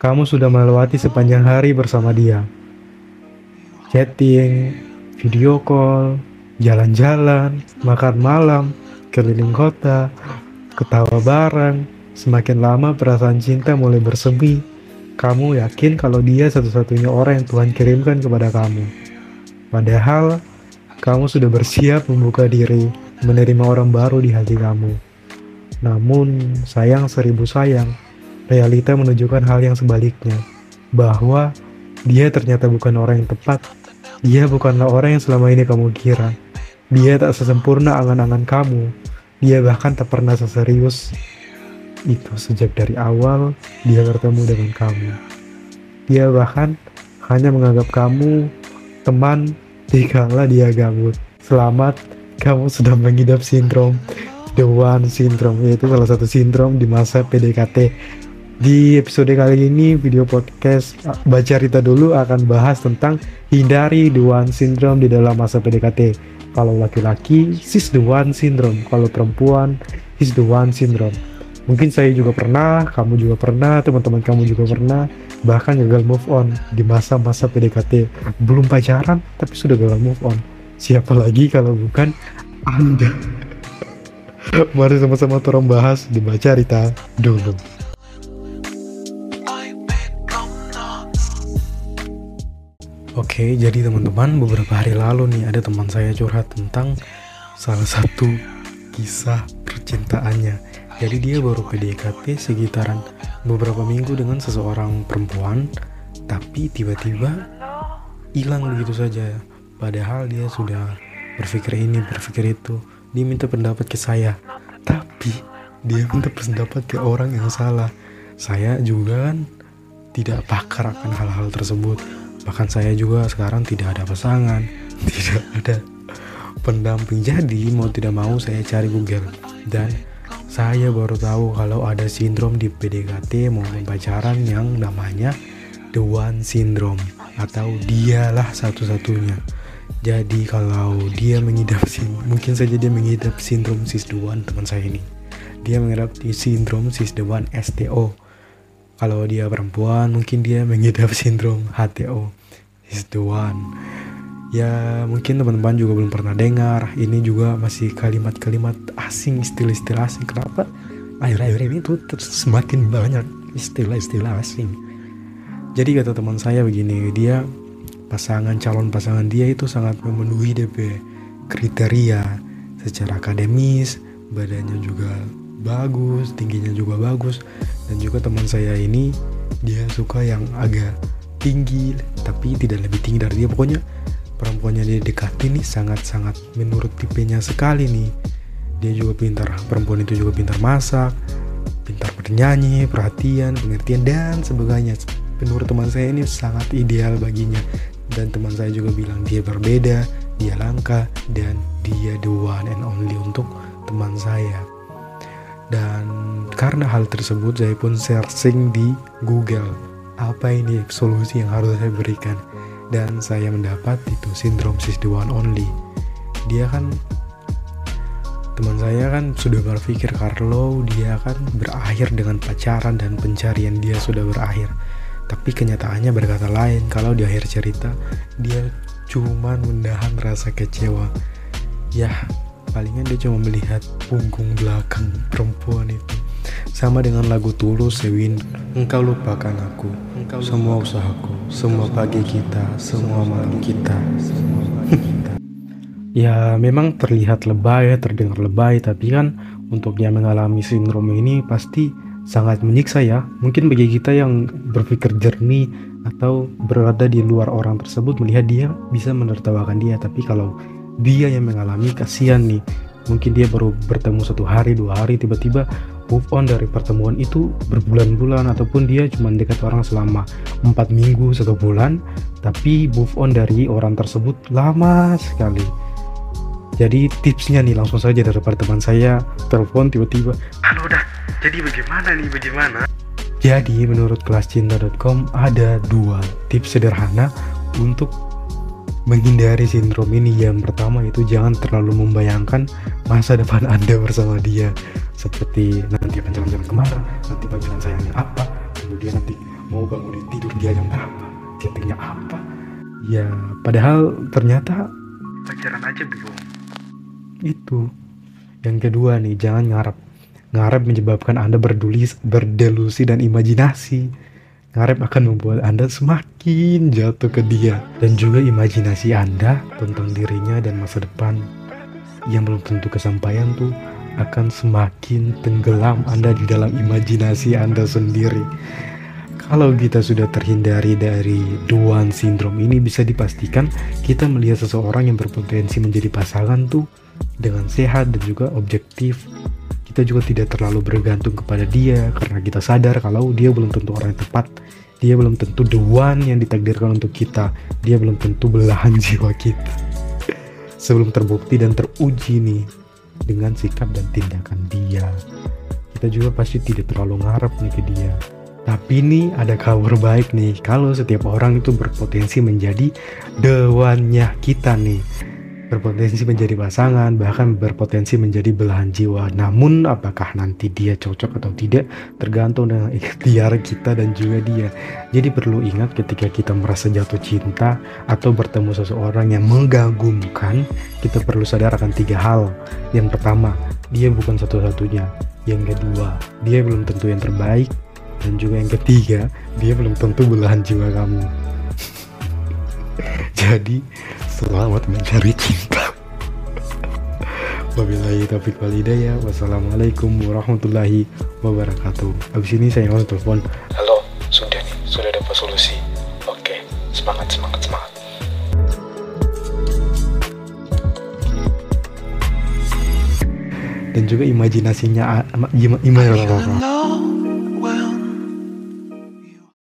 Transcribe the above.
kamu sudah melewati sepanjang hari bersama dia. Chatting, video call, jalan-jalan, makan malam, keliling kota, ketawa bareng. Semakin lama perasaan cinta mulai bersemi. Kamu yakin kalau dia satu-satunya orang yang Tuhan kirimkan kepada kamu. Padahal kamu sudah bersiap membuka diri, menerima orang baru di hati kamu. Namun, sayang seribu sayang, realita menunjukkan hal yang sebaliknya, bahwa dia ternyata bukan orang yang tepat. Dia bukanlah orang yang selama ini kamu kira. Dia tak sesempurna angan-angan kamu. Dia bahkan tak pernah seserius itu sejak dari awal dia bertemu dengan kamu. Dia bahkan hanya menganggap kamu teman dikala dia gabut. Selamat, kamu sudah mengidap sindrom The One Syndrome, yaitu salah satu sindrom di masa PDKT. Di episode kali ini, video podcast Baca Rita dulu akan bahas tentang hindari The One Syndrome di dalam masa PDKT. Kalau laki-laki, sis The One Syndrome. Kalau perempuan, his The One Syndrome. Mungkin saya juga pernah, kamu juga pernah, teman-teman kamu juga pernah, bahkan gagal move on di masa-masa PDKT. Belum pacaran, tapi sudah gagal move on. Siapa lagi kalau bukan Anda? Mari sama-sama turun bahas di Baca Rita dulu. Oke, jadi teman-teman beberapa hari lalu nih ada teman saya curhat tentang salah satu kisah percintaannya. Jadi dia baru PDKT sekitaran beberapa minggu dengan seseorang perempuan, tapi tiba-tiba hilang begitu saja. Padahal dia sudah berpikir ini, berpikir itu. Dia minta pendapat ke saya, tapi dia minta pendapat ke orang yang salah. Saya juga kan tidak pakar akan hal-hal tersebut bahkan saya juga sekarang tidak ada pasangan tidak ada pendamping. Jadi mau tidak mau saya cari Google dan saya baru tahu kalau ada sindrom di PDKT maupun pacaran yang namanya the one syndrome atau dialah satu-satunya. Jadi kalau dia mengidap mungkin saja dia mengidap sindrom sis the one teman saya ini. Dia mengidap di sindrom sis the one STO kalau dia perempuan, mungkin dia mengidap sindrom HTO. Is the one. Ya, mungkin teman-teman juga belum pernah dengar. Ini juga masih kalimat-kalimat asing, istilah-istilah asing. Kenapa? Akhir-akhir ini tuh semakin banyak istilah-istilah asing. Jadi kata teman saya begini, dia pasangan calon pasangan dia itu sangat memenuhi DP kriteria secara akademis, badannya juga bagus, tingginya juga bagus, dan juga teman saya ini dia suka yang agak tinggi tapi tidak lebih tinggi dari dia. Pokoknya perempuannya dia dekati nih sangat-sangat menurut tipenya sekali nih. Dia juga pintar, perempuan itu juga pintar masak, pintar bernyanyi, perhatian, pengertian dan sebagainya. Menurut teman saya ini sangat ideal baginya dan teman saya juga bilang dia berbeda, dia langka dan dia the one and only untuk teman saya. Dan karena hal tersebut saya pun searching di Google apa ini solusi yang harus saya berikan dan saya mendapat itu sindrom sis the one only. Dia kan teman saya kan sudah berpikir kalau dia kan berakhir dengan pacaran dan pencarian dia sudah berakhir. Tapi kenyataannya berkata lain kalau di akhir cerita dia cuma menahan rasa kecewa. Ya, palingan dia cuma melihat punggung belakang perempuan itu sama dengan lagu Tulus Sewin Engkau lupakan aku. Engkau Semua usahaku Semua pagi kita Semua malam kita. Semua kita. Ya memang terlihat lebay Terdengar lebay Tapi kan Untuk yang mengalami sindrom ini Pasti sangat menyiksa ya. Mungkin bagi kita yang berpikir jernih Atau berada di luar orang tersebut Melihat dia Bisa menertawakan dia. Tapi kalau dia yang mengalami kasihan nih. Mungkin dia baru bertemu satu hari dua hari tiba-tiba move on dari pertemuan itu berbulan-bulan ataupun dia cuma dekat orang selama empat minggu satu bulan tapi move on dari orang tersebut lama sekali. Jadi tipsnya nih langsung saja dari teman saya telepon tiba-tiba halo dah jadi bagaimana nih bagaimana? Jadi menurut kelascinta.com ada dua tips sederhana untuk menghindari sindrom ini. Yang pertama itu jangan terlalu membayangkan masa depan anda bersama dia. Seperti nanti akan jalan-jalan ke mana nanti panggilan sayangnya apa kemudian nanti mau bangun tidur dia jam berapa chattingnya apa. Ya padahal ternyata pacaran aja belum itu. Yang kedua nih jangan ngarep ngarep menyebabkan anda berdulis berdelusi dan imajinasi ngarep akan membuat anda semakin jatuh ke dia dan juga imajinasi anda tentang dirinya dan masa depan yang belum tentu kesampaian tuh akan semakin tenggelam Anda di dalam imajinasi Anda sendiri. Kalau kita sudah terhindari dari Duan sindrom ini bisa dipastikan kita melihat seseorang yang berpotensi menjadi pasangan tuh dengan sehat dan juga objektif. Kita juga tidak terlalu bergantung kepada dia karena kita sadar kalau dia belum tentu orang yang tepat. Dia belum tentu the one yang ditakdirkan untuk kita. Dia belum tentu belahan jiwa kita. Sebelum terbukti dan teruji nih dengan sikap dan tindakan dia. Kita juga pasti tidak terlalu ngarep nih ke dia tapi ini ada kabar baik nih, kalau setiap orang itu berpotensi menjadi dewannya kita nih. Berpotensi menjadi pasangan, bahkan berpotensi menjadi belahan jiwa. Namun apakah nanti dia cocok atau tidak tergantung dengan ikhtiar kita dan juga dia. Jadi perlu ingat ketika kita merasa jatuh cinta atau bertemu seseorang yang mengagumkan, kita perlu sadar akan tiga hal. Yang pertama, dia bukan satu-satunya. Yang kedua, dia belum tentu yang terbaik dan juga yang ketiga dia belum tentu belahan jiwa kamu jadi selamat mencari cinta. Wabillahi taufiq wal hidayah. Wassalamualaikum warahmatullahi wabarakatuh. Abis ini saya mau telepon. Halo, sudah nih, sudah dapat solusi. Oke, semangat, semangat, semangat. Dan juga imajinasinya Ima, ima, ima,